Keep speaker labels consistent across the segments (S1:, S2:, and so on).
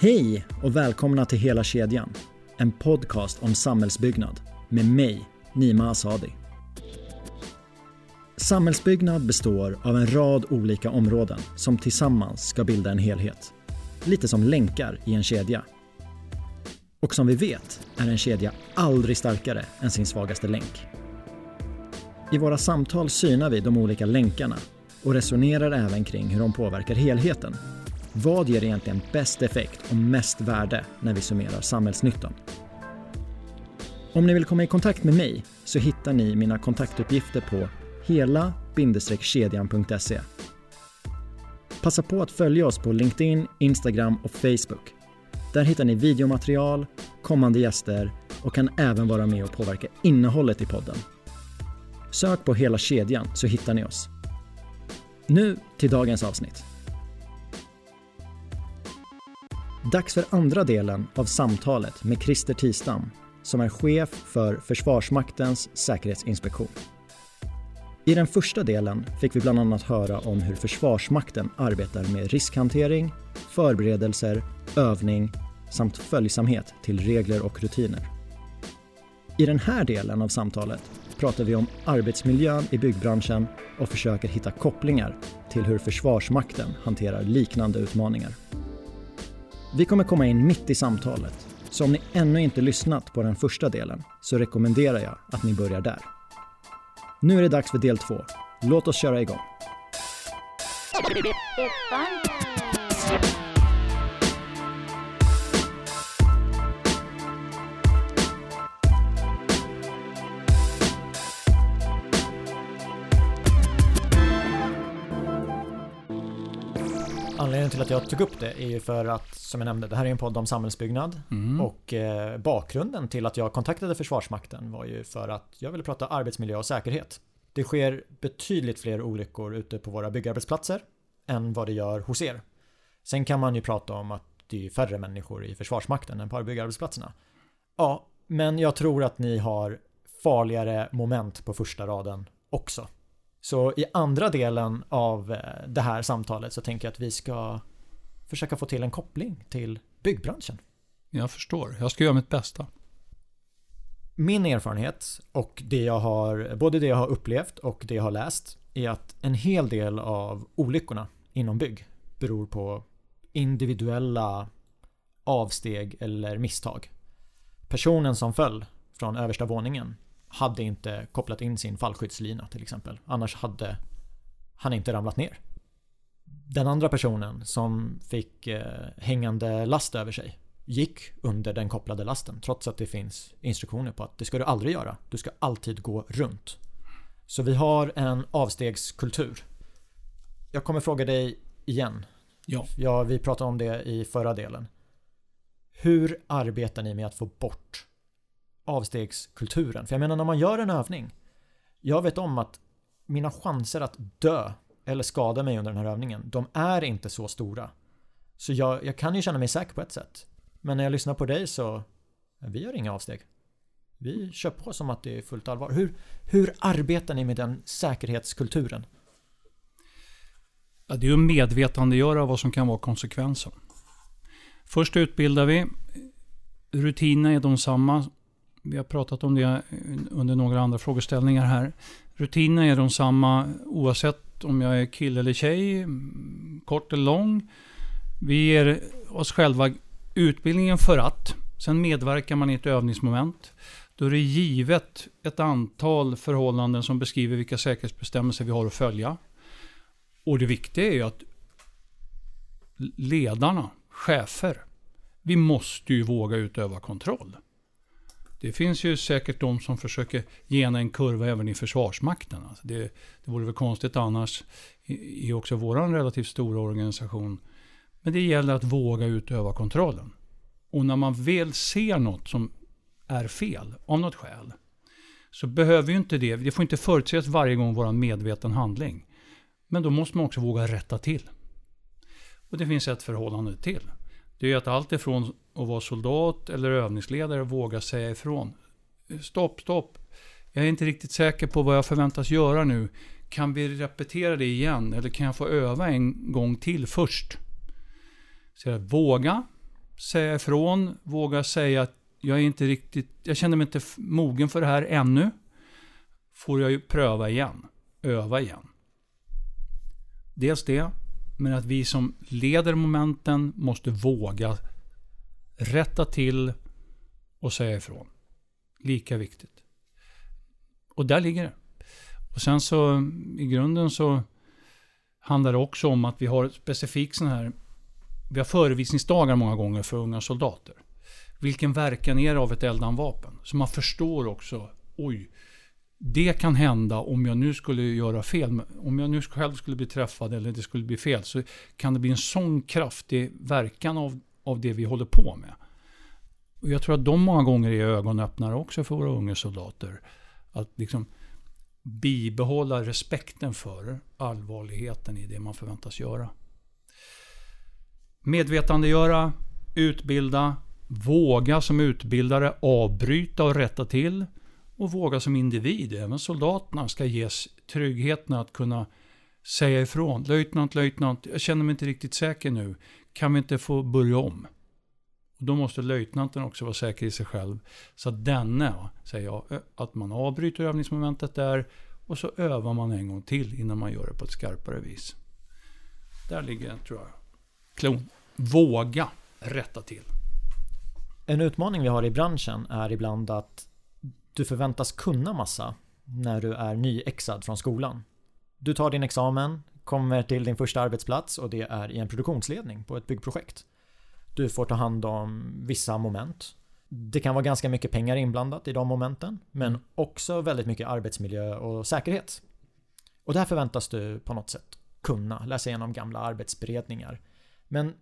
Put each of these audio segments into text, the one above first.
S1: Hej och välkomna till Hela kedjan. En podcast om samhällsbyggnad med mig, Nima Asadi. Samhällsbyggnad består av en rad olika områden som tillsammans ska bilda en helhet. Lite som länkar i en kedja. Och som vi vet är en kedja aldrig starkare än sin svagaste länk. I våra samtal synar vi de olika länkarna och resonerar även kring hur de påverkar helheten. Vad ger egentligen bäst effekt och mest värde när vi summerar samhällsnyttan? Om ni vill komma i kontakt med mig så hittar ni mina kontaktuppgifter på hela-kedjan.se. Passa på att följa oss på LinkedIn, Instagram och Facebook. Där hittar ni videomaterial, kommande gäster och kan även vara med och påverka innehållet i podden. Sök på Hela kedjan så hittar ni oss. Nu till dagens avsnitt. Dags för andra delen av samtalet med Christer Tistam som är chef för Försvarsmaktens säkerhetsinspektion. I den första delen fick vi bland annat höra om hur Försvarsmakten arbetar med riskhantering, förberedelser, övning samt följsamhet till regler och rutiner. I den här delen av samtalet pratar vi om arbetsmiljön i byggbranschen och försöker hitta kopplingar till hur Försvarsmakten hanterar liknande utmaningar. Vi kommer komma in mitt i samtalet, så om ni ännu inte lyssnat på den första delen så rekommenderar jag att ni börjar där. Nu är det dags för del två. Låt oss köra igång. Anledningen till att jag tog upp det är ju för att, som jag nämnde, det här är en podd om samhällsbyggnad.
S2: Mm.
S1: Och eh, bakgrunden till att jag kontaktade Försvarsmakten var ju för att jag ville prata arbetsmiljö och säkerhet. Det sker betydligt fler olyckor ute på våra byggarbetsplatser än vad det gör hos er. Sen kan man ju prata om att det är färre människor i Försvarsmakten än på byggarbetsplatserna. Ja, men jag tror att ni har farligare moment på första raden också. Så i andra delen av eh, det här samtalet så tänker jag att vi ska försöka få till en koppling till byggbranschen.
S2: Jag förstår. Jag ska göra mitt bästa.
S1: Min erfarenhet och det jag har, både det jag har upplevt och det jag har läst är att en hel del av olyckorna inom bygg beror på individuella avsteg eller misstag. Personen som föll från översta våningen hade inte kopplat in sin fallskyddslina till exempel. Annars hade han inte ramlat ner. Den andra personen som fick eh, hängande last över sig gick under den kopplade lasten trots att det finns instruktioner på att det ska du aldrig göra. Du ska alltid gå runt. Så vi har en avstegskultur. Jag kommer fråga dig igen.
S2: Ja.
S1: Ja, vi pratade om det i förra delen. Hur arbetar ni med att få bort avstegskulturen? För jag menar när man gör en övning. Jag vet om att mina chanser att dö eller skada mig under den här övningen, de är inte så stora. Så jag, jag kan ju känna mig säker på ett sätt. Men när jag lyssnar på dig så, vi gör inga avsteg. Vi kör på som att det är fullt allvar. Hur, hur arbetar ni med den säkerhetskulturen?
S2: Ja, det är ju att medvetandegöra vad som kan vara konsekvensen. Först utbildar vi. Rutinerna är de samma. Vi har pratat om det under några andra frågeställningar här. Rutinerna är de samma oavsett om jag är kille eller tjej, kort eller lång. Vi ger oss själva utbildningen för att. Sen medverkar man i ett övningsmoment. Då är det givet ett antal förhållanden som beskriver vilka säkerhetsbestämmelser vi har att följa. Och det viktiga är ju att ledarna, chefer, vi måste ju våga utöva kontroll. Det finns ju säkert de som försöker gena en kurva även i Försvarsmakten. Alltså det, det vore väl konstigt annars i, i också vår relativt stora organisation. Men det gäller att våga utöva kontrollen. Och när man väl ser något som är fel av något skäl så behöver ju inte det, det får inte förutses varje gång vår medveten handling. Men då måste man också våga rätta till. Och det finns ett förhållande till. Det är att allt ifrån att vara soldat eller övningsledare och våga säga ifrån. Stopp, stopp. Jag är inte riktigt säker på vad jag förväntas göra nu. Kan vi repetera det igen? Eller kan jag få öva en gång till först? Så jag våga, säga ifrån, våga säga att jag är inte riktigt, jag känner mig inte mogen för det här ännu. Får jag ju pröva igen, öva igen. Dels det, men att vi som leder momenten måste våga rätta till och säga ifrån. Lika viktigt. Och där ligger det. Och sen så i grunden så handlar det också om att vi har specifikt sån här vi har förevisningsdagar många gånger för unga soldater. Vilken verkan är det av ett eldanvapen? Så man förstår också, oj, det kan hända om jag nu skulle göra fel. Om jag nu själv skulle bli träffad eller det skulle bli fel så kan det bli en sån kraftig verkan av, av det vi håller på med. Och jag tror att de många gånger är ögonöppnare också för våra unga soldater. Att liksom bibehålla respekten för allvarligheten i det man förväntas göra. Medvetandegöra, utbilda, våga som utbildare avbryta och rätta till och våga som individ, även soldaterna, ska ges tryggheten att kunna säga ifrån. Löjtnant, löjtnant, jag känner mig inte riktigt säker nu. Kan vi inte få börja om? Och då måste löjtnanten också vara säker i sig själv. Så att denne, säger jag, att man avbryter övningsmomentet där och så övar man en gång till innan man gör det på ett skarpare vis. Där ligger, tror jag, klon. Våga rätta till.
S1: En utmaning vi har i branschen är ibland att du förväntas kunna massa när du är nyexad från skolan. Du tar din examen, kommer till din första arbetsplats och det är i en produktionsledning på ett byggprojekt. Du får ta hand om vissa moment. Det kan vara ganska mycket pengar inblandat i de momenten, men mm. också väldigt mycket arbetsmiljö och säkerhet. Och där förväntas du på något sätt kunna läsa igenom gamla arbetsberedningar. Men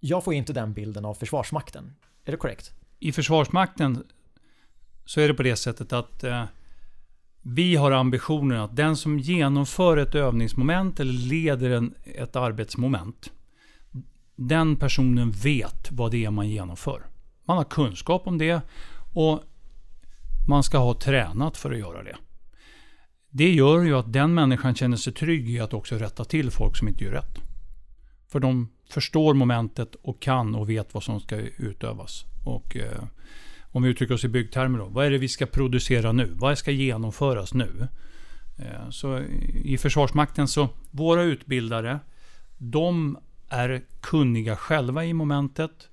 S1: jag får inte den bilden av Försvarsmakten. Är det korrekt?
S2: I Försvarsmakten så är det på det sättet att eh, vi har ambitionen att den som genomför ett övningsmoment eller leder en, ett arbetsmoment. Den personen vet vad det är man genomför. Man har kunskap om det och man ska ha tränat för att göra det. Det gör ju att den människan känner sig trygg i att också rätta till folk som inte gör rätt. För de förstår momentet och kan och vet vad som ska utövas. Och eh, om vi uttrycker oss i byggtermer då. Vad är det vi ska producera nu? Vad ska genomföras nu? Eh, så i Försvarsmakten så, våra utbildare, de är kunniga själva i momentet.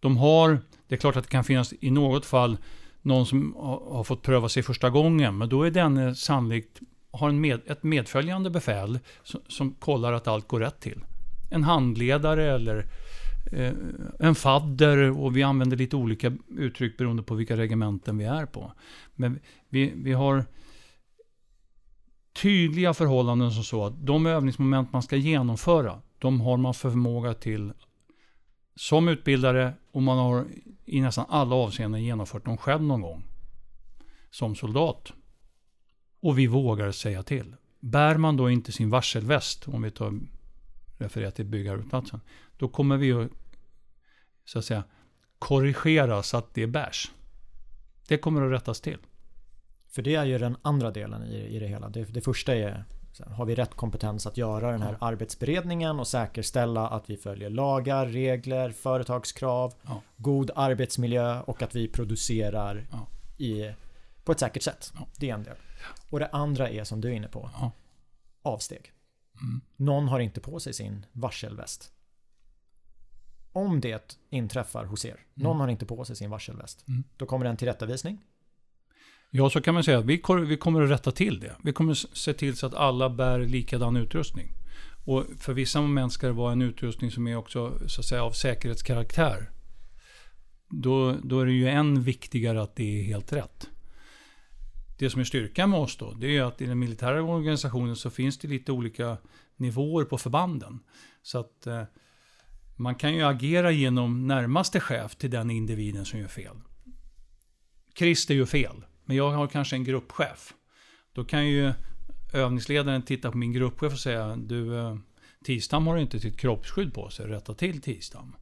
S2: De har, det är klart att det kan finnas i något fall någon som har fått pröva sig första gången, men då är den eh, sannolikt har en med, ett medföljande befäl som, som kollar att allt går rätt till en handledare eller Eh, en fadder och vi använder lite olika uttryck beroende på vilka regementen vi är på. Men vi, vi har tydliga förhållanden som så att de övningsmoment man ska genomföra, de har man förmåga till som utbildare och man har i nästan alla avseenden genomfört dem själv någon gång. Som soldat. Och vi vågar säga till. Bär man då inte sin varselväst, om vi tar refererar till byggarbetsplatsen. Då kommer vi att, så att säga, korrigera så att det bärs. Det kommer att rättas till.
S1: För det är ju den andra delen i, i det hela. Det, det första är har vi rätt kompetens att göra den här ja. arbetsberedningen och säkerställa att vi följer lagar, regler, företagskrav, ja. god arbetsmiljö och att vi producerar ja. i, på ett säkert sätt. Det är en del. Och det andra är som du är inne på. Avsteg. Mm. Någon har inte på sig sin varselväst. Om det inträffar hos er, någon mm. har inte på sig sin varselväst, mm. då kommer det en tillrättavisning.
S2: Ja, så kan man säga. Vi, vi kommer att rätta till det. Vi kommer att se till så att alla bär likadan utrustning. Och för vissa moment ska det vara en utrustning som är också så att säga, av säkerhetskaraktär. Då, då är det ju än viktigare att det är helt rätt. Det som är styrkan med oss då, det är att i den militära organisationen så finns det lite olika nivåer på förbanden. Så att eh, man kan ju agera genom närmaste chef till den individen som gör fel. Christer gör fel, men jag har kanske en gruppchef. Då kan ju övningsledaren titta på min gruppchef och säga du, eh, Tistam har inte sitt kroppsskydd på sig, rätta till Tistam.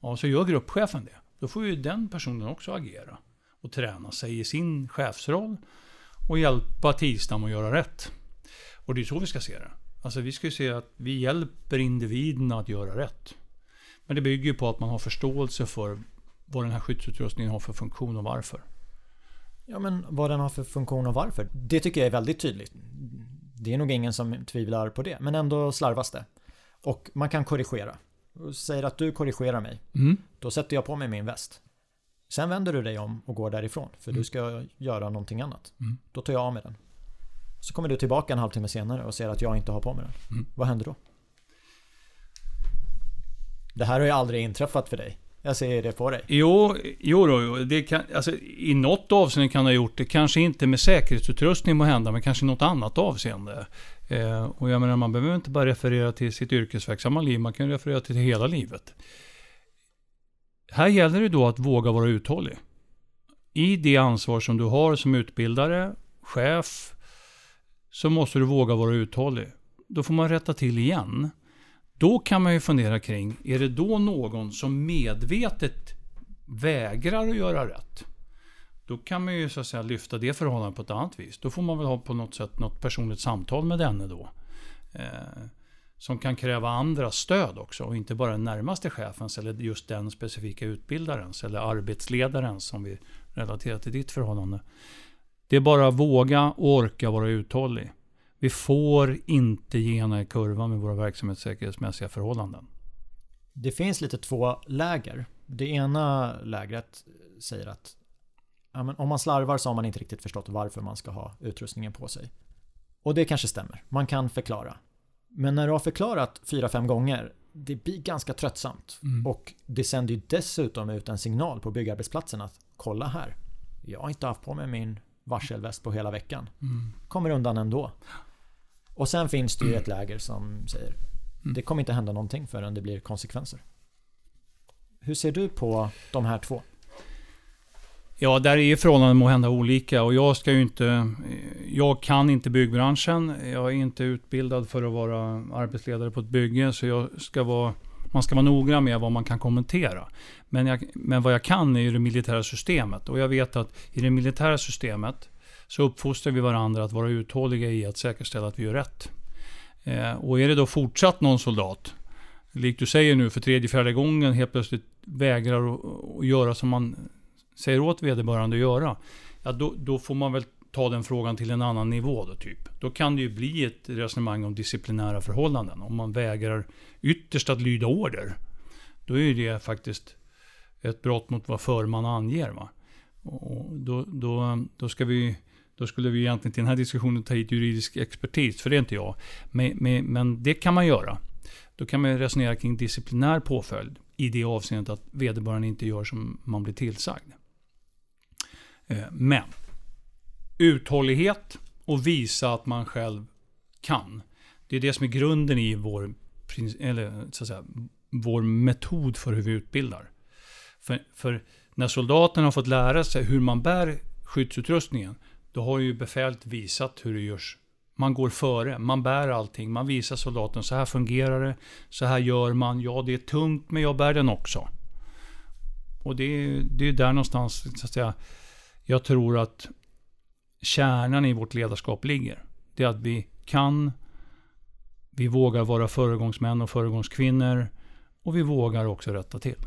S2: Ja, så gör gruppchefen det. Då får ju den personen också agera och träna sig i sin chefsroll och hjälpa Tistam att göra rätt. Och det är så vi ska se det. Alltså vi ska se att vi hjälper individen att göra rätt. Men det bygger ju på att man har förståelse för vad den här skyddsutrustningen har för funktion och varför.
S1: Ja, men vad den har för funktion och varför. Det tycker jag är väldigt tydligt. Det är nog ingen som tvivlar på det, men ändå slarvas det. Och man kan korrigera. Säger att du korrigerar mig.
S2: Mm.
S1: Då sätter jag på mig min väst. Sen vänder du dig om och går därifrån. För
S2: Mm.
S1: du ska göra någonting annat.
S2: Mm.
S1: Då tar jag av mig den. Så kommer du tillbaka en halvtimme senare och ser att jag inte har på mig den.
S2: Mm.
S1: Vad händer då? Det här har ju aldrig inträffat för dig. Jag ser det på dig.
S2: Jo, jo, då, jo det kan, alltså, i något avseende kan det ha gjort det. Kanske inte med säkerhetsutrustning må hända, men kanske i något annat avseende. Eh, och jag menar, man behöver inte bara referera till sitt yrkesverksamma liv, man kan referera till hela livet. Här gäller det då att våga vara uthållig. I det ansvar som du har som utbildare, chef, så måste du våga vara uthållig. Då får man rätta till igen. Då kan man ju fundera kring, är det då någon som medvetet vägrar att göra rätt? Då kan man ju så att säga lyfta det förhållandet på ett annat vis. Då får man väl ha på något sätt något personligt samtal med denne då. Eh, som kan kräva andra stöd också och inte bara den närmaste chefens eller just den specifika utbildarens eller arbetsledarens som vi relaterar till ditt förhållande. Det är bara att våga och orka vara uthållig. Vi får inte gena i kurvan med våra verksamhetssäkerhetsmässiga förhållanden.
S1: Det finns lite två läger. Det ena lägret säger att ja, om man slarvar så har man inte riktigt förstått varför man ska ha utrustningen på sig. Och det kanske stämmer. Man kan förklara. Men när du har förklarat fyra fem gånger, det blir ganska tröttsamt.
S2: Mm.
S1: Och det sänder ju dessutom ut en signal på byggarbetsplatsen att kolla här. Jag har inte haft på mig min varselväst på hela veckan.
S2: Mm.
S1: Kommer undan ändå. Och sen finns det ju ett läger som säger
S2: Mm.
S1: det kommer inte hända någonting förrän det blir konsekvenser. Hur ser du på de här två?
S2: Ja, där är ju förhållandena må hända olika och jag ska ju inte... Jag kan inte byggbranschen. Jag är inte utbildad för att vara arbetsledare på ett bygge, så jag ska vara... Man ska vara noggrann med vad man kan kommentera. Men, jag, men vad jag kan är ju det militära systemet. Och jag vet att i det militära systemet så uppfostrar vi varandra att vara uthålliga i att säkerställa att vi gör rätt. Eh, och är det då fortsatt någon soldat, likt du säger nu för tredje, fjärde gången, helt plötsligt vägrar att, göra som man säger åt vederbörande att göra, ja, då, då får man väl ta den frågan till en annan nivå då, typ. Då kan det ju bli ett resonemang om disciplinära förhållanden. Om man vägrar ytterst att lyda order, då är ju det faktiskt ett brott mot vad förman anger. Va? Och då, då, då, ska vi, då skulle vi egentligen till den här diskussionen ta hit juridisk expertis, för det är inte jag. Men, men, men det kan man göra. Då kan man resonera kring disciplinär påföljd i det avseendet att vederbörande inte gör som man blir tillsagd. Eh, men uthållighet och visa att man själv kan. Det är det som är grunden i vår, eller, så att säga, vår metod för hur vi utbildar. För, för när soldaterna har fått lära sig hur man bär skyddsutrustningen, då har ju befälet visat hur det görs. Man går före, man bär allting, man visar soldaten så här fungerar det, så här gör man, ja det är tungt men jag bär den också. Och det är, det är där någonstans, så att säga, jag tror att kärnan i vårt ledarskap ligger. Det är att vi kan, vi vågar vara föregångsmän och föregångskvinnor och vi vågar också rätta till.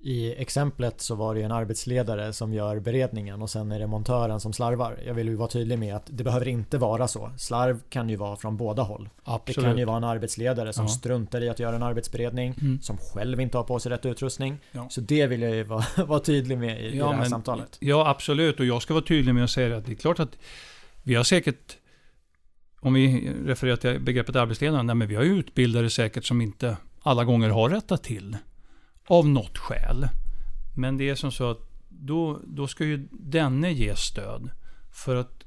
S1: I exemplet så var det en arbetsledare som gör beredningen och sen är det montören som slarvar. Jag vill ju vara tydlig med att det behöver inte vara så. Slarv kan ju vara från båda håll.
S2: Absolut.
S1: Det kan ju vara en arbetsledare som
S2: Ja.
S1: struntar i att göra en arbetsberedning,
S2: Mm.
S1: som själv inte har på sig rätt utrustning.
S2: Ja.
S1: Så det vill jag ju vara, vara tydlig med i, i det här
S2: men-
S1: samtalet.
S2: Ja, absolut. Och jag ska vara tydlig med att säga att det är klart att vi har säkert, om vi refererar till begreppet arbetsledare, nej, men vi har utbildare säkert som inte alla gånger har rättat till. Av något skäl. Men det är som så att då, då ska ju denne ges stöd för att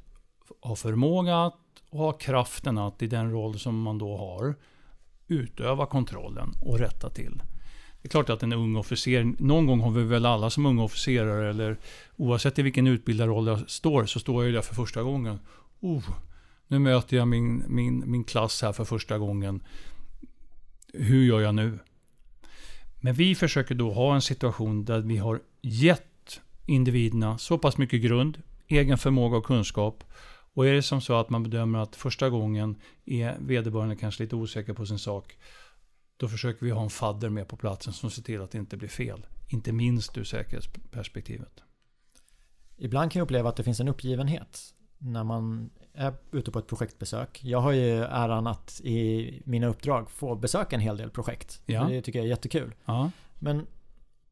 S2: ha förmåga att och ha kraften att i den roll som man då har utöva kontrollen och rätta till. Det är klart att en ung officer, någon gång har vi väl alla som unga officerare eller oavsett i vilken utbildarroll jag står så står jag ju där för första gången. Oh, nu möter jag min, min, min klass här för första gången. Hur gör jag nu? Men vi försöker då ha en situation där vi har gett individerna så pass mycket grund, egen förmåga och kunskap. Och är det som så att man bedömer att första gången är vederbörande kanske lite osäker på sin sak. då försöker vi ha en fadder med på platsen som ser till att det inte blir fel. Inte minst ur säkerhetsperspektivet.
S1: Ibland kan jag uppleva att det finns en uppgivenhet när man är ute på ett projektbesök. Jag har ju äran att i mina uppdrag få besöka en hel del projekt. Ja. Det tycker jag är jättekul. Ja. Men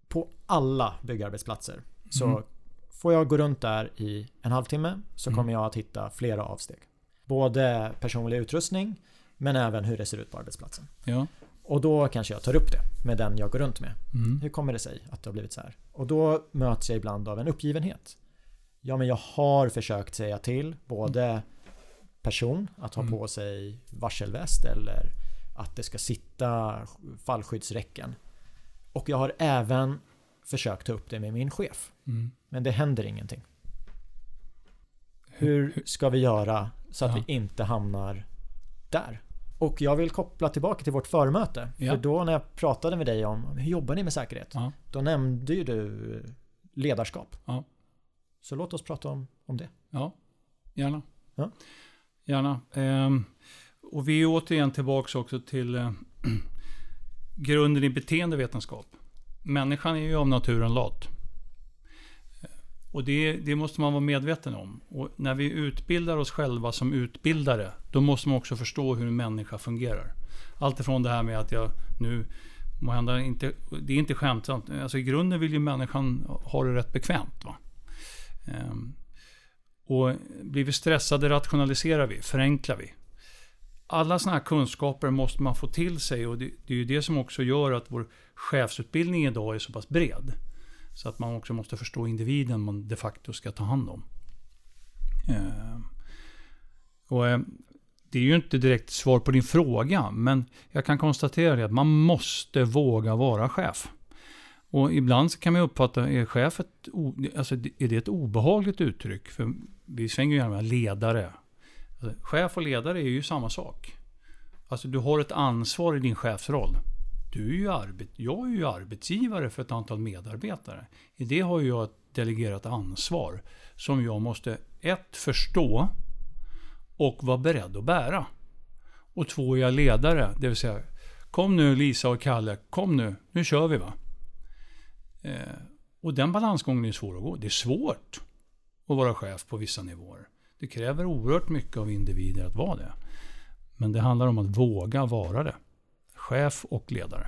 S1: på alla byggarbetsplatser så mm. får jag gå runt där i en halvtimme så mm. kommer jag att hitta flera avsteg. Både personlig utrustning men även hur det ser ut på arbetsplatsen. Ja. Och då kanske jag tar upp det med den jag går runt med. Mm. Hur kommer det sig att det har blivit så här? Och då möts jag ibland av en uppgivenhet. Ja, men jag har försökt säga till både person att ha mm. på sig varselväst eller att det ska sitta fallskyddsräcken. Och jag har även försökt ta upp det med min chef. Mm. Men det händer ingenting. Hur ska vi göra så att ja. vi inte hamnar där? Och jag vill koppla tillbaka till vårt förmöte. Ja. För då när jag pratade med dig om hur jobbar ni med säkerhet? Ja. Då nämnde ju du ledarskap. Så låt oss prata om, om det.
S2: Ja, gärna. Ja. Gärna. Ehm, och vi är återigen tillbaka också till eh, grunden i beteendevetenskap. Människan är ju av naturen lat. Och det, det, måste man vara medveten om. Och när vi utbildar oss själva som utbildare, då måste man också förstå hur en människa fungerar. Allt ifrån det här med att jag nu, måhända inte, det är inte skämtsamt, alltså i grunden vill ju människan ha det rätt bekvämt. Va? Ehm, och blir vi stressade rationaliserar vi, förenklar vi. Alla sådana här kunskaper måste man få till sig och det, det är ju det som också gör att vår chefsutbildning idag är så pass bred. Så att man också måste förstå individen man de facto ska ta hand om. Ehm, och, ehm, det är ju inte direkt svar på din fråga, men jag kan konstatera att man måste våga vara chef. Och ibland kan man uppfatta, är chef ett, alltså, är det ett obehagligt uttryck? För vi svänger ju gärna med ledare. Alltså, chef och ledare är ju samma sak. Alltså du har ett ansvar i din chefsroll. Du är ju arbet, jag är ju arbetsgivare för ett antal medarbetare. I det har jag ett delegerat ansvar som jag måste ett förstå och vara beredd att bära. Och två är jag ledare, det vill säga Kom nu Lisa och Kalle, kom nu, nu kör vi va. Eh, och den balansgången är svår att gå. Det är svårt att vara chef på vissa nivåer. Det kräver oerhört mycket av individer att vara det. Men det handlar om att våga vara det chef och ledare.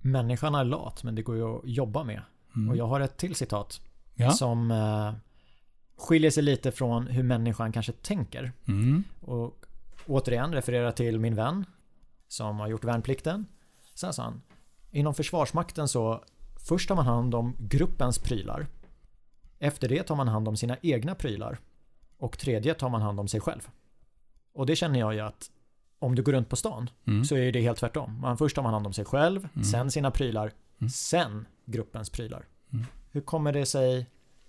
S1: Människan är lat men det går ju att jobba med. Mm. Och jag har ett till citat ja. som eh, skiljer sig lite från hur människan kanske tänker. Mm. Och återigen refererar till min vän som har gjort värnplikten. Sen sa han, inom Försvarsmakten så först tar man hand om gruppens prylar. Efter det tar man hand om sina egna prylar. Och tredje tar man hand om sig själv. Och det känner jag ju att om du går runt på stan mm. så är det helt tvärtom. Man, först tar man hand om sig själv, mm. sen sina prylar, mm. sen gruppens prylar. Mm. Hur kommer det sig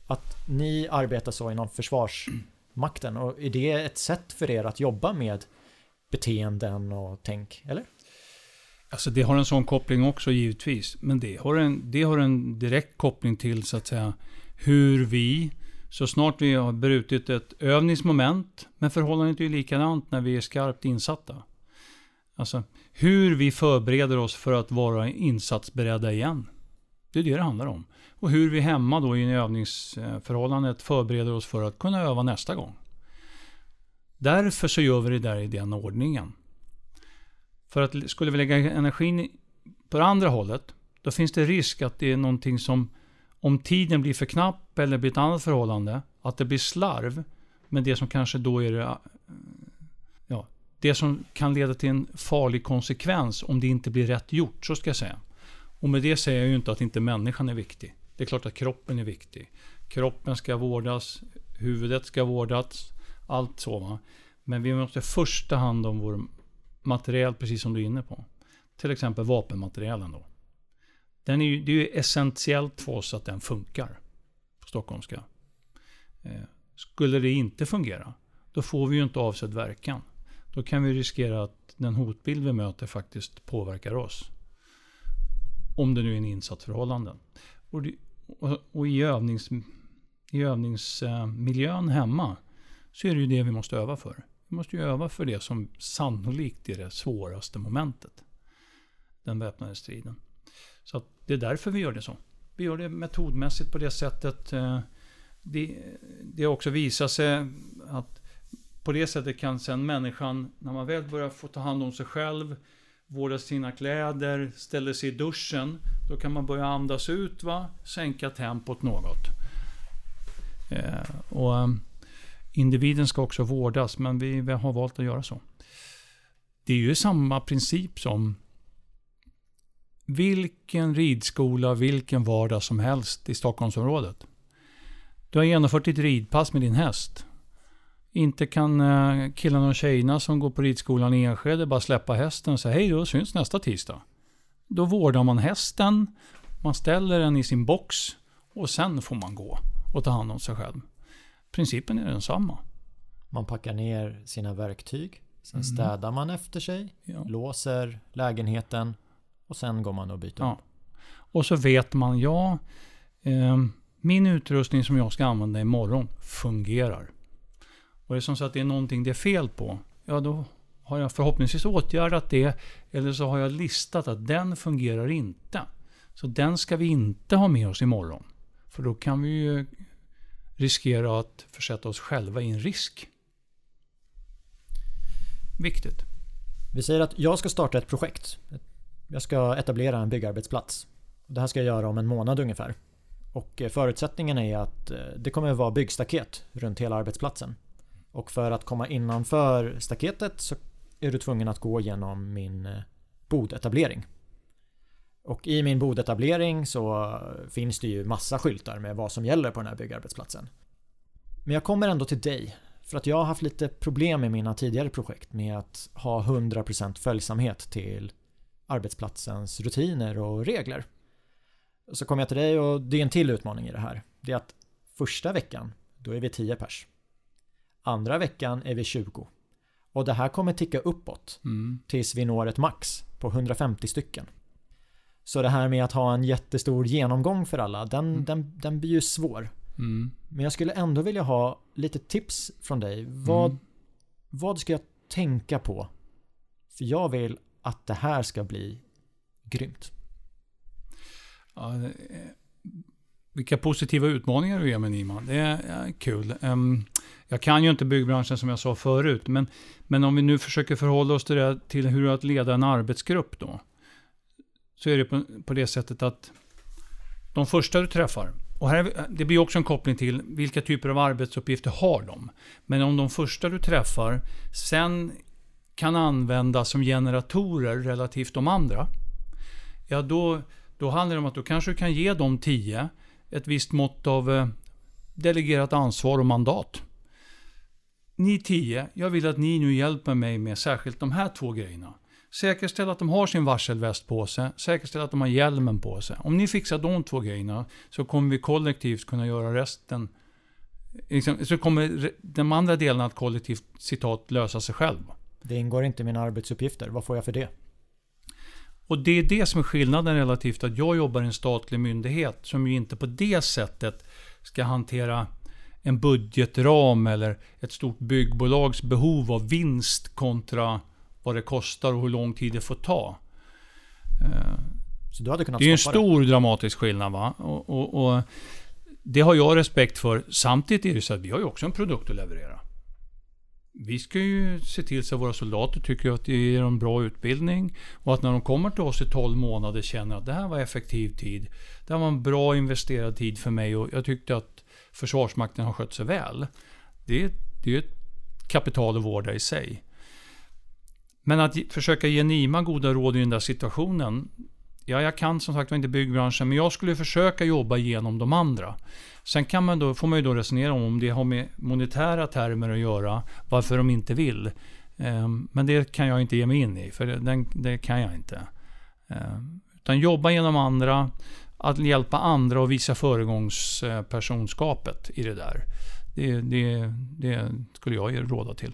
S1: att ni arbetar så inom Försvarsmakten? Och är det ett sätt för er att jobba med beteenden och tänk, eller?
S2: Alltså det har en sån koppling också givetvis. Men det har en, det har en direkt koppling till så att säga hur vi så snart vi har brutit ett övningsmoment, men förhållandet är ju likadant när vi är skarpt insatta. Alltså hur vi förbereder oss för att vara insatsberedda igen. Det är det det handlar om. Och hur vi hemma då i övningsförhållandet förbereder oss för att kunna öva nästa gång. Därför så gör vi det där i den ordningen. För att skulle vi lägga energin på det andra hållet, då finns det risk att det är någonting som om tiden blir för knapp eller blir ett annat förhållande, att det blir slarv med det som kanske då är det, ja, det som kan leda till en farlig konsekvens om det inte blir rätt gjort, så ska jag säga. Och med det säger jag ju inte att inte människan är viktig. Det är klart att kroppen är viktig. Kroppen ska vårdas, huvudet ska vårdas, allt så. Va? Men vi måste först ta hand om vår material, precis som du är inne på. Till exempel vapenmaterialen då. Den är ju, det är ju essentiellt för oss att den funkar. På stockholmska. Eh, skulle det inte fungera, då får vi ju inte avsedd verkan. Då kan vi riskera att den hotbild vi möter faktiskt påverkar oss. Om det nu är en insatsförhållande. Och, det, och, och i, övnings, i övningsmiljön hemma så är det ju det vi måste öva för. Vi måste ju öva för det som sannolikt är det svåraste momentet. den väpnade striden. Så det är därför vi gör det så. Vi gör det metodmässigt på det sättet. Eh, det, har också visat sig att på det sättet kan sen människan, när man väl börjar få ta hand om sig själv, vårda sina kläder, ställer sig i duschen, då kan man börja andas ut, va? sänka tempot något. Eh, och eh, Individen ska också vårdas, men vi, vi har valt att göra så. Det är ju samma princip som vilken ridskola, vilken vardag som helst i Stockholmsområdet. Du har genomfört ditt ridpass med din häst. Inte kan eh, killarna och tjejerna som går på ridskolan i Enskede bara släppa hästen och säga hej då, syns nästa tisdag. Då vårdar man hästen, man ställer den i sin box och sen får man gå och ta hand om sig själv. Principen är densamma.
S1: Man packar ner sina verktyg, sen mm. städar man efter sig, ja. låser lägenheten och sen går man och byter ja.
S2: Och så vet man, ja, eh, min utrustning som jag ska använda imorgon fungerar. Och är det som så att det är någonting det är fel på, ja då har jag förhoppningsvis åtgärdat det. Eller så har jag listat att den fungerar inte. Så den ska vi inte ha med oss imorgon. För då kan vi ju riskera att försätta oss själva i en risk. Viktigt.
S1: Vi säger att jag ska starta ett projekt. Jag ska etablera en byggarbetsplats. Det här ska jag göra om en månad ungefär. Och eh, förutsättningen är att eh, det kommer att vara byggstaket runt hela arbetsplatsen. Och för att komma innanför staketet så är du tvungen att gå genom min eh, bodetablering. Och i min bodetablering så finns det ju massa skyltar med vad som gäller på den här byggarbetsplatsen. Men jag kommer ändå till dig för att jag har haft lite problem i mina tidigare projekt med att ha 100% följsamhet till arbetsplatsens rutiner och regler. Så kommer jag till dig och det är en till utmaning i det här. Det är att första veckan, då är vi 10 pers. Andra veckan är vi 20. Och det här kommer ticka uppåt mm. tills vi når ett max på 150 stycken. Så det här med att ha en jättestor genomgång för alla, den, mm. den, den blir ju svår. Mm. Men jag skulle ändå vilja ha lite tips från dig. Vad, mm. vad ska jag tänka på? För jag vill att det här ska bli grymt.
S2: Ja, vilka positiva utmaningar du ger mig Nima. Det är kul. Um, jag kan ju inte byggbranschen som jag sa förut. Men, men om vi nu försöker förhålla oss till, det, till hur att leda en arbetsgrupp då. Så är det på, på det sättet att de första du träffar. Och här, det blir också en koppling till vilka typer av arbetsuppgifter har de. Men om de första du träffar sen kan användas som generatorer relativt de andra. Ja, då, då handlar det om att du kanske kan ge de tio ett visst mått av eh, delegerat ansvar och mandat. Ni tio, jag vill att ni nu hjälper mig med särskilt de här två grejerna. Säkerställ att de har sin varselväst på sig, säkerställ att de har hjälmen på sig. Om ni fixar de två grejerna så kommer vi kollektivt kunna göra resten. Liksom, så kommer de andra delarna att kollektivt citat lösa sig själv.
S1: Det ingår inte i mina arbetsuppgifter. Vad får jag för det?
S2: Och det är det som är skillnaden relativt att jag jobbar i en statlig myndighet som ju inte på det sättet ska hantera en budgetram eller ett stort byggbolags behov av vinst kontra vad det kostar och hur lång tid det får ta.
S1: Eh,
S2: det är en stor det. dramatisk skillnad. Va? Och, och, och, det har jag respekt för. Samtidigt är det så att vi har ju också en produkt att leverera. Vi ska ju se till så att våra soldater tycker att det ger dem bra utbildning och att när de kommer till oss i 12 månader känner att det här var effektiv tid. Det här var en bra investerad tid för mig och jag tyckte att Försvarsmakten har skött sig väl. Det är, det är ett kapital att vårda i sig. Men att försöka ge Nima goda råd i den där situationen. Ja, jag kan som sagt inte byggbranschen, men jag skulle försöka jobba igenom de andra. Sen kan man då, får man ju då resonera om om det har med monetära termer att göra, varför de inte vill. Ehm, men det kan jag inte ge mig in i, för det, det kan jag inte. Ehm, utan jobba genom andra, att hjälpa andra och visa föregångspersonskapet i det där. Det, det, det skulle jag råda till.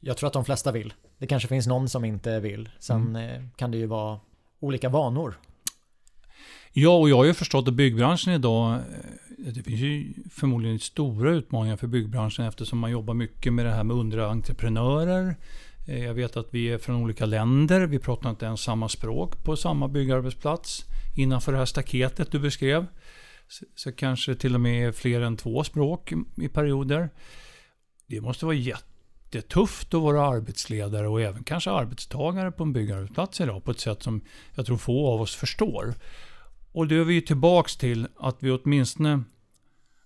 S1: Jag tror att de flesta vill. Det kanske finns någon som inte vill. Sen mm. Eh, kan det ju vara olika vanor.
S2: Ja, och jag har ju förstått att byggbranschen idag, eh, det finns ju förmodligen stora utmaningar för byggbranschen eftersom man jobbar mycket med det här med underentreprenörer. Eh, jag vet att vi är från olika länder. Vi pratar inte ens samma språk på samma byggarbetsplats. Innanför det här staketet du beskrev. Så kanske till och med fler än två språk i perioder. Det måste vara jättetufft att vara arbetsledare och även kanske arbetstagare på en byggarbetsplats idag på ett sätt som jag tror få av oss förstår. Och då är vi ju tillbaks till att vi åtminstone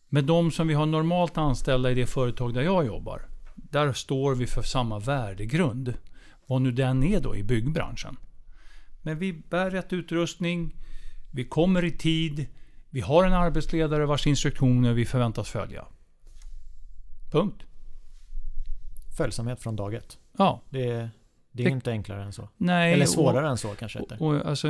S2: med de som vi har normalt anställda i det företag där jag jobbar. Där står vi för samma värdegrund. Vad nu den är då i byggbranschen. Men vi bär rätt utrustning. Vi kommer i tid. Vi har en arbetsledare vars instruktioner vi förväntas följa. Punkt.
S1: Följsamhet från dag ett.
S2: Ja.
S1: Det, det är det, inte enklare än så.
S2: Nej,
S1: Eller svårare och, än så kanske.
S2: Och, och, alltså,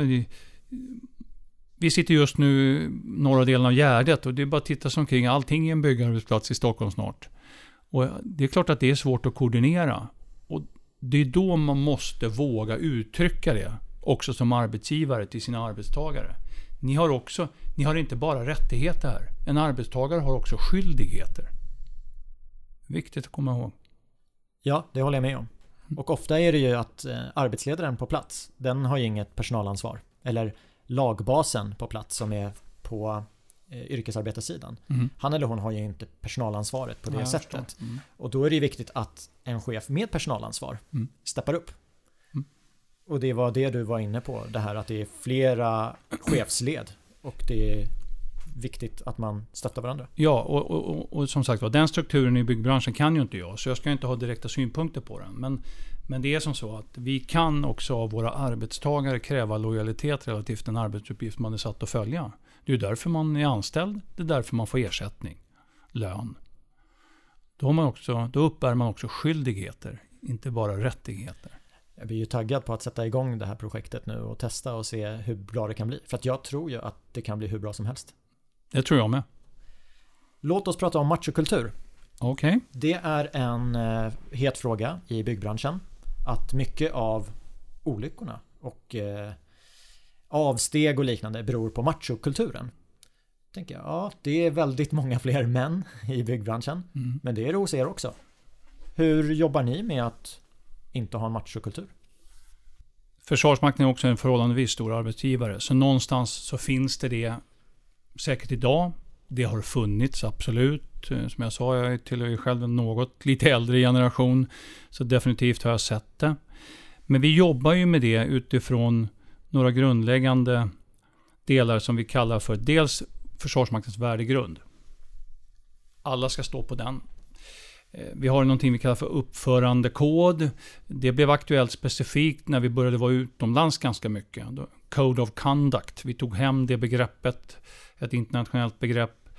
S2: vi sitter just nu norra delen av Gärdet och det är bara att titta sig omkring. Allting är en byggarbetsplats i Stockholm snart. Och det är klart att det är svårt att koordinera. Och det är då man måste våga uttrycka det. Också som arbetsgivare till sina arbetstagare. Ni har också, ni har inte bara rättigheter här. En arbetstagare har också skyldigheter. Viktigt att komma ihåg.
S1: Ja, det håller jag med om. Och ofta är det ju att eh, arbetsledaren på plats, den har ju inget personalansvar. Eller lagbasen på plats som är på eh, yrkesarbetarsidan. Mm. Han eller hon har ju inte personalansvaret på det ja, sättet. Mm. Och då är det viktigt att en chef med personalansvar mm. steppar upp. Mm. Och det var det du var inne på, det här att det är flera chefsled. Och det är viktigt att man stöttar varandra.
S2: Ja, och, och, och, och som sagt var, den strukturen i byggbranschen kan ju inte jag. Så jag ska inte ha direkta synpunkter på den. Men men det är som så att vi kan också av våra arbetstagare kräva lojalitet relativt den arbetsuppgift man är satt att följa. Det är därför man är anställd. Det är därför man får ersättning, lön. Då, man också, då uppbär man också skyldigheter, inte bara rättigheter.
S1: Jag blir ju taggad på att sätta igång det här projektet nu och testa och se hur bra det kan bli. För att jag tror ju att det kan bli hur bra som helst.
S2: Det tror jag med.
S1: Låt oss prata om machokultur.
S2: Okej. Okay.
S1: Det är en eh, het fråga i byggbranschen att mycket av olyckorna och eh, avsteg och liknande beror på machokulturen. Tänker jag, ja det är väldigt många fler män i byggbranschen. Mm. Men det är det hos er också. Hur jobbar ni med att inte ha en machokultur?
S2: Försvarsmakten är också en förhållandevis stor arbetsgivare. Så någonstans så finns det det säkert idag. Det har funnits, absolut. Eh, som jag sa, jag tillhör ju själv en något lite äldre generation. Så definitivt har jag sett det. Men vi jobbar ju med det utifrån några grundläggande delar som vi kallar för dels Försvarsmaktens värdegrund. Alla ska stå på den. Eh, vi har någonting vi kallar för uppförandekod. Det blev aktuellt specifikt när vi började vara utomlands ganska mycket. Code of Conduct. Vi tog hem det begreppet, ett internationellt begrepp,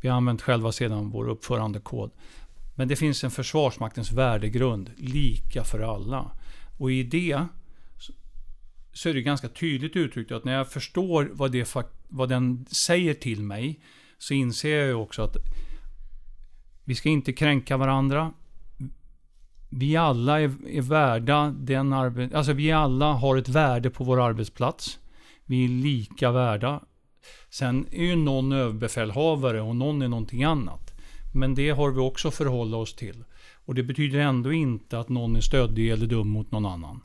S2: vi har använt själva sedan vår uppförandekod. Men det finns en Försvarsmaktens värdegrund, lika för alla. Och i det så är det ganska tydligt uttryckt att när jag förstår vad, det, vad den säger till mig så inser jag ju också att vi ska inte kränka varandra. Vi alla är, är värda den arbet... Alltså vi alla har ett värde på vår arbetsplats. Vi är lika värda. Sen är ju någon överbefälhavare och någon är någonting annat. Men det har vi också förhålla oss till. Och det betyder ändå inte att någon är stöddig eller dum mot någon annan.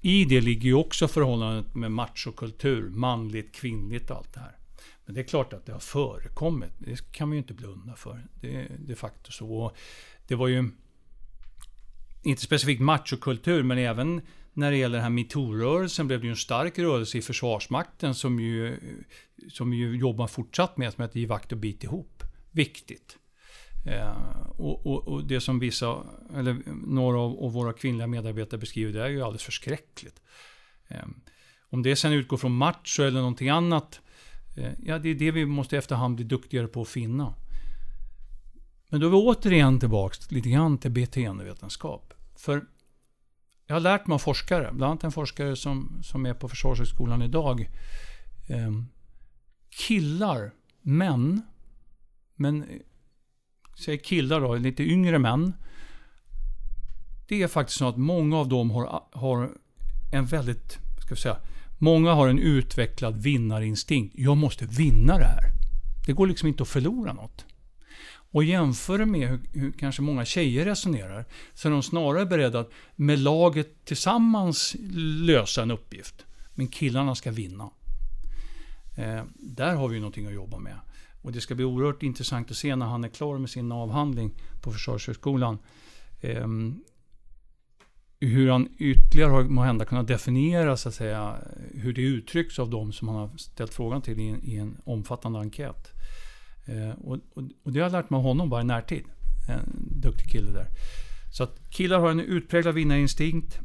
S2: I det ligger ju också förhållandet med machokultur, manligt, kvinnligt och allt det här. Men det är klart att det har förekommit. Det kan man ju inte blunda för. Det är de facto så. Det var ju inte specifikt machokultur, men även när det gäller den här metoo-rörelsen blev det ju en stark rörelse i Försvarsmakten som ju, som ju jobbar fortsatt med, som heter Ge vakt och bit ihop. Viktigt. Eh, och, och, och, det som vissa, eller några av, av, våra kvinnliga medarbetare beskriver, det är ju alldeles förskräckligt. Eh, om det sen utgår från macho eller någonting annat, eh, Eh, ja det är det vi måste efterhand bli duktigare på att finna. Men då är vi återigen tillbaks lite grann till beteendevetenskap. För jag har lärt mig av forskare, bland annat en forskare som, som är på Försvarshögskolan idag. Eh, killar, män, men eh, säg killar då, lite yngre män. Det är faktiskt så att många av dem har, har en väldigt, ska vi säga, många har en utvecklad vinnarinstinkt. Jag måste vinna det här. Det går liksom inte att förlora något. och jämför det med hur, hur, kanske många tjejer resonerar, så är de snarare beredda att med laget tillsammans lösa en uppgift. Men killarna ska vinna. Eh, där har vi någonting att jobba med. Och det ska bli oerhört intressant att se när han är klar med sin avhandling på Försvarshögskolan. Eh, hur han ytterligare har måhända kunnat definiera så att säga, hur det uttrycks av de som han har ställt frågan till i en, i en omfattande enkät. Eh, och, och, och, det har jag lärt mig av honom bara i närtid. En duktig kille där. Så att killar har en utpräglad vinnarinstinkt.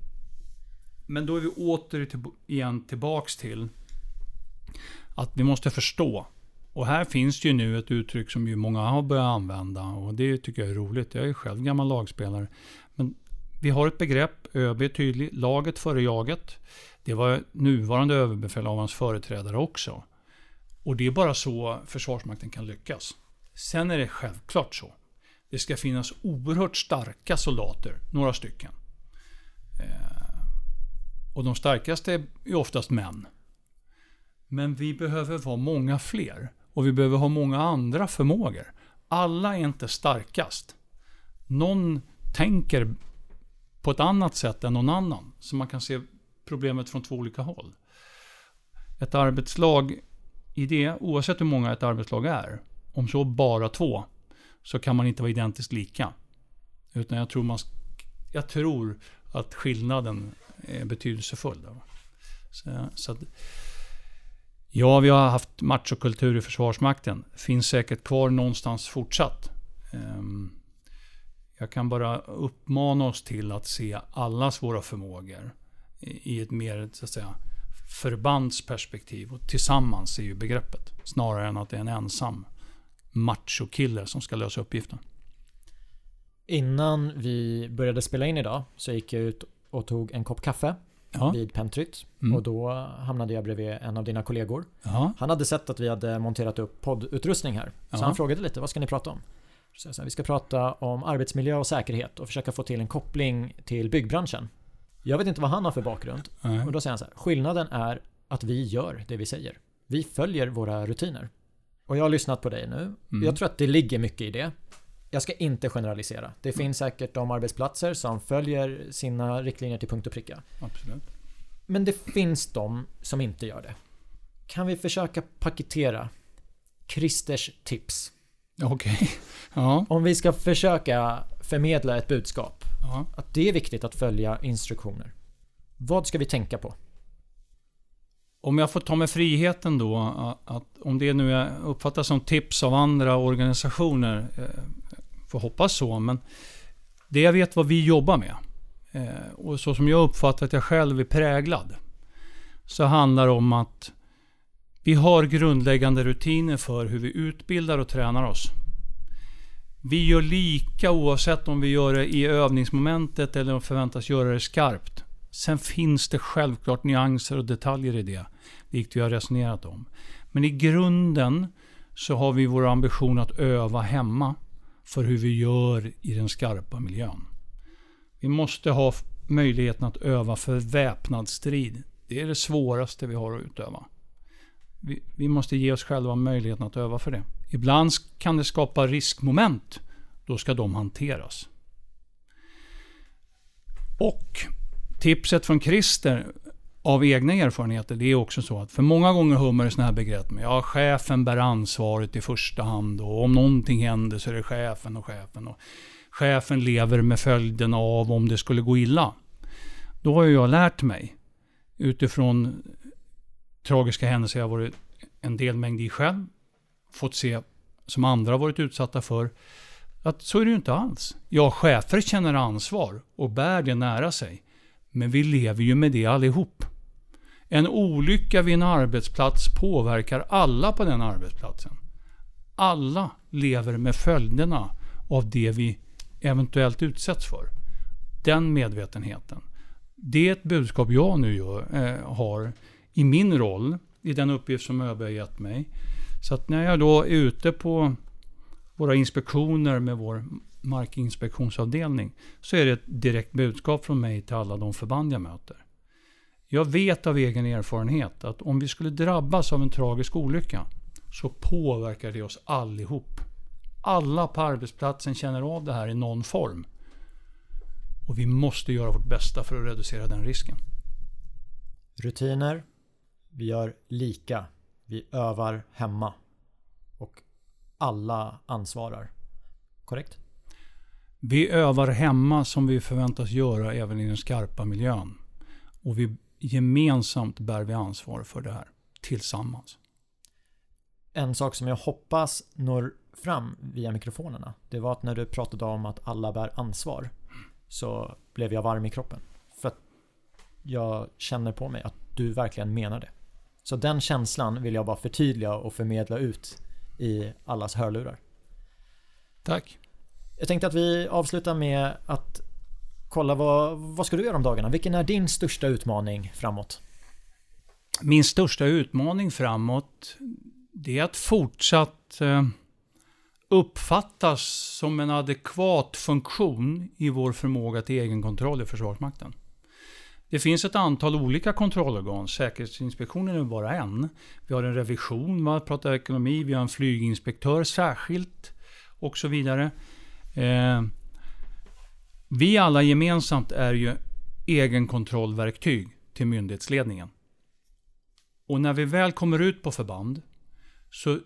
S2: Men då är vi återigen tillbaks till att vi måste förstå. Och här finns det ju nu ett uttryck som ju många har börjat använda och det tycker jag är roligt. Jag är själv gammal lagspelare. Men vi har ett begrepp, ÖB är tydlig, laget före jaget. Det var nuvarande överbefälhavarens företrädare också. Och det är bara så Försvarsmakten kan lyckas. Sen är det självklart så. Det ska finnas oerhört starka soldater, några stycken. Eh, och de starkaste är oftast män. Men vi behöver vara många fler. Och vi behöver ha många andra förmågor. Alla är inte starkast. Någon tänker på ett annat sätt än någon annan. Så man kan se problemet från två olika håll. Ett arbetslag i det, oavsett hur många ett arbetslag är, om så bara två, så kan man inte vara identiskt lika. Utan jag tror, man, jag tror att skillnaden är betydelsefull. Så, så att, ja, vi har haft machokultur i Försvarsmakten. Finns säkert kvar någonstans fortsatt. Um, jag kan bara uppmana oss till att se allas våra förmågor i ett mer så att säga, förbandsperspektiv. Och tillsammans är ju begreppet. Snarare än att det är en ensam machokille som ska lösa uppgiften.
S1: Innan vi började spela in idag så gick jag ut och tog en kopp kaffe ja. vid Pentryt. Mm. Och då hamnade jag bredvid en av dina kollegor. Ja. Han hade sett att vi hade monterat upp poddutrustning här. Så ja. han frågade lite, vad ska ni prata om? Så här, vi ska prata om arbetsmiljö och säkerhet och försöka få till en koppling till byggbranschen. Jag vet inte vad han har för bakgrund. Och då säger han så här, skillnaden är att vi gör det vi säger. Vi följer våra rutiner. Och jag har lyssnat på dig nu. Mm. Jag tror att det ligger mycket i det. Jag ska inte generalisera. Det mm. finns säkert de arbetsplatser som följer sina riktlinjer till punkt och pricka.
S2: Absolut.
S1: Men det finns de som inte gör det. Kan vi försöka paketera Christers tips?
S2: Okej. Okay. Ja.
S1: Om vi ska försöka förmedla ett budskap. Ja. Att det är viktigt att följa instruktioner. Vad ska vi tänka på?
S2: Om jag får ta mig friheten då, att om det nu uppfattas som tips av andra organisationer, eh, får hoppas så, men det jag vet vad vi jobbar med, eh, och så som jag uppfattar att jag själv är präglad, så handlar det om att vi har grundläggande rutiner för hur vi utbildar och tränar oss. Vi gör lika oavsett om vi gör det i övningsmomentet eller förväntas göra det skarpt. Sen finns det självklart nyanser och detaljer i det, likt vi har resonerat om. Men i grunden så har vi vår ambition att öva hemma för hur vi gör i den skarpa miljön. Vi måste ha möjligheten att öva för väpnad strid. Det är det svåraste vi har att utöva. Vi, vi måste ge oss själva möjligheten att öva för det. Ibland kan det skapa riskmoment. Då ska de hanteras. Och tipset från Christer av egna erfarenheter, det är också så att för många gånger hör man sådana här begrepp med ja, chefen bär ansvaret i första hand och om någonting händer så är det chefen och chefen. Och chefen lever med följderna av om det skulle gå illa. Då har jag lärt mig utifrån tragiska händelser jag varit en del mängd i själv, fått se som andra varit utsatta för, att så är det ju inte alls. Ja, chefer känner ansvar och bär det nära sig. Men vi lever ju med det allihop. En olycka vid en arbetsplats påverkar alla på den arbetsplatsen. Alla lever med följderna av det vi eventuellt utsätts för. Den medvetenheten. Det är ett budskap jag nu gör, eh, har i min roll, i den uppgift som ÖB har gett mig. Så att när jag då är ute på våra inspektioner med vår markinspektionsavdelning så är det ett direkt budskap från mig till alla de förband jag möter. Jag vet av egen erfarenhet att om vi skulle drabbas av en tragisk olycka så påverkar det oss allihop. Alla på arbetsplatsen känner av det här i någon form. Och vi måste göra vårt bästa för att reducera den risken.
S1: Rutiner. Vi gör lika. Vi övar hemma. Och alla ansvarar. Korrekt?
S2: Vi övar hemma som vi förväntas göra även i den skarpa miljön. Och vi gemensamt bär vi ansvar för det här. Tillsammans.
S1: En sak som jag hoppas når fram via mikrofonerna. Det var att när du pratade om att alla bär ansvar. Så blev jag varm i kroppen. För att jag känner på mig att du verkligen menar det. Så den känslan vill jag bara förtydliga och förmedla ut i allas hörlurar.
S2: Tack.
S1: Jag tänkte att vi avslutar med att kolla vad, vad ska du göra om dagarna? Vilken är din största utmaning framåt?
S2: Min största utmaning framåt det är att fortsatt eh, uppfattas som en adekvat funktion i vår förmåga till egenkontroll i Försvarsmakten. Det finns ett antal olika kontrollorgan. Säkerhetsinspektionen är bara en. Vi har en revision, man pratar ekonomi, vi har en flyginspektör särskilt och så vidare. Eh, vi alla gemensamt är ju egenkontrollverktyg till myndighetsledningen. Och när vi väl kommer ut på förband så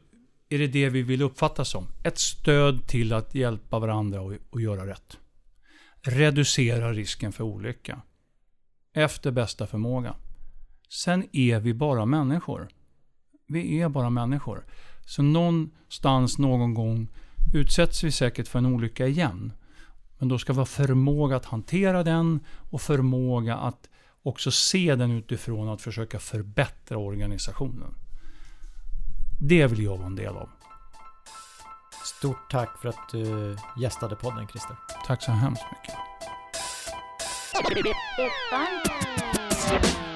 S2: är det det vi vill uppfatta som. Ett stöd till att hjälpa varandra och, och göra rätt. Reducera risken för olycka. Efter bästa förmåga. Sen är vi bara människor. Vi är bara människor. Så någonstans, någon gång utsätts vi säkert för en olycka igen. Men då ska vi ha förmåga att hantera den och förmåga att också se den utifrån att försöka förbättra organisationen. Det vill jag vara en del av.
S1: Stort tack för att du gästade podden Christer.
S2: Tack så hemskt mycket. It's bom.